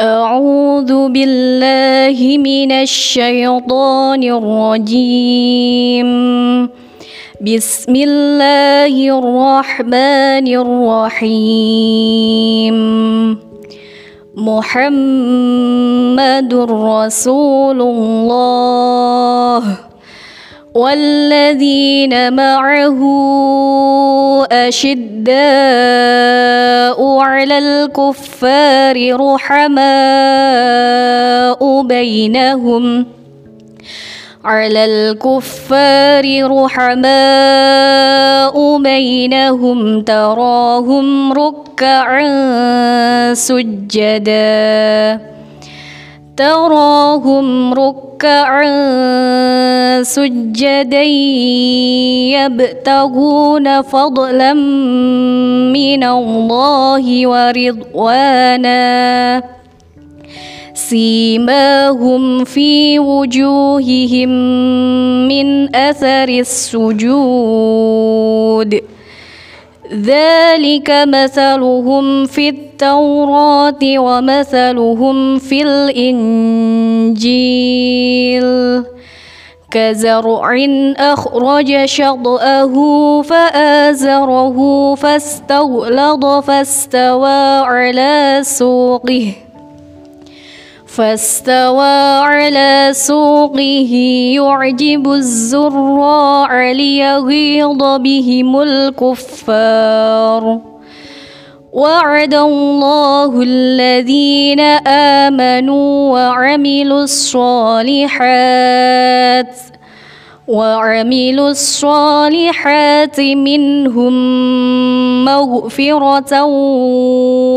أعوذ بالله من الشيطان الرجيم. بسم الله الرحمن الرحيم. محمد رسول الله. والذين معه أشداء على الكفار رحماء بينهم. على الكفار رحماء بينهم تراهم ركعا سجدا. تراهم ركعا سجدا يبتغون فضلا من الله ورضوانا. سيماهم في وجوههم من أثر السجود. ذلك مثلهم في التوراة ومثلهم في الإنجيل. كزرع أخرج شطأه فآزره فاستغلظ فاستوى على سوقه فاستوى على سوقه. يعجب الزراع ليغيظ بهم الكفار. وعد الله الذين آمنوا وعملوا الصالحات وعملوا الصالحات منهم مغفرة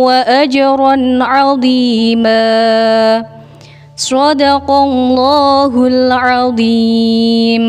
وأجرا عظيما. صدق الله العظيم.